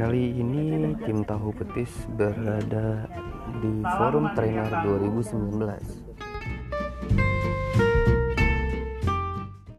Kali ini tim Tahu Petis berada di Forum Trainer 2019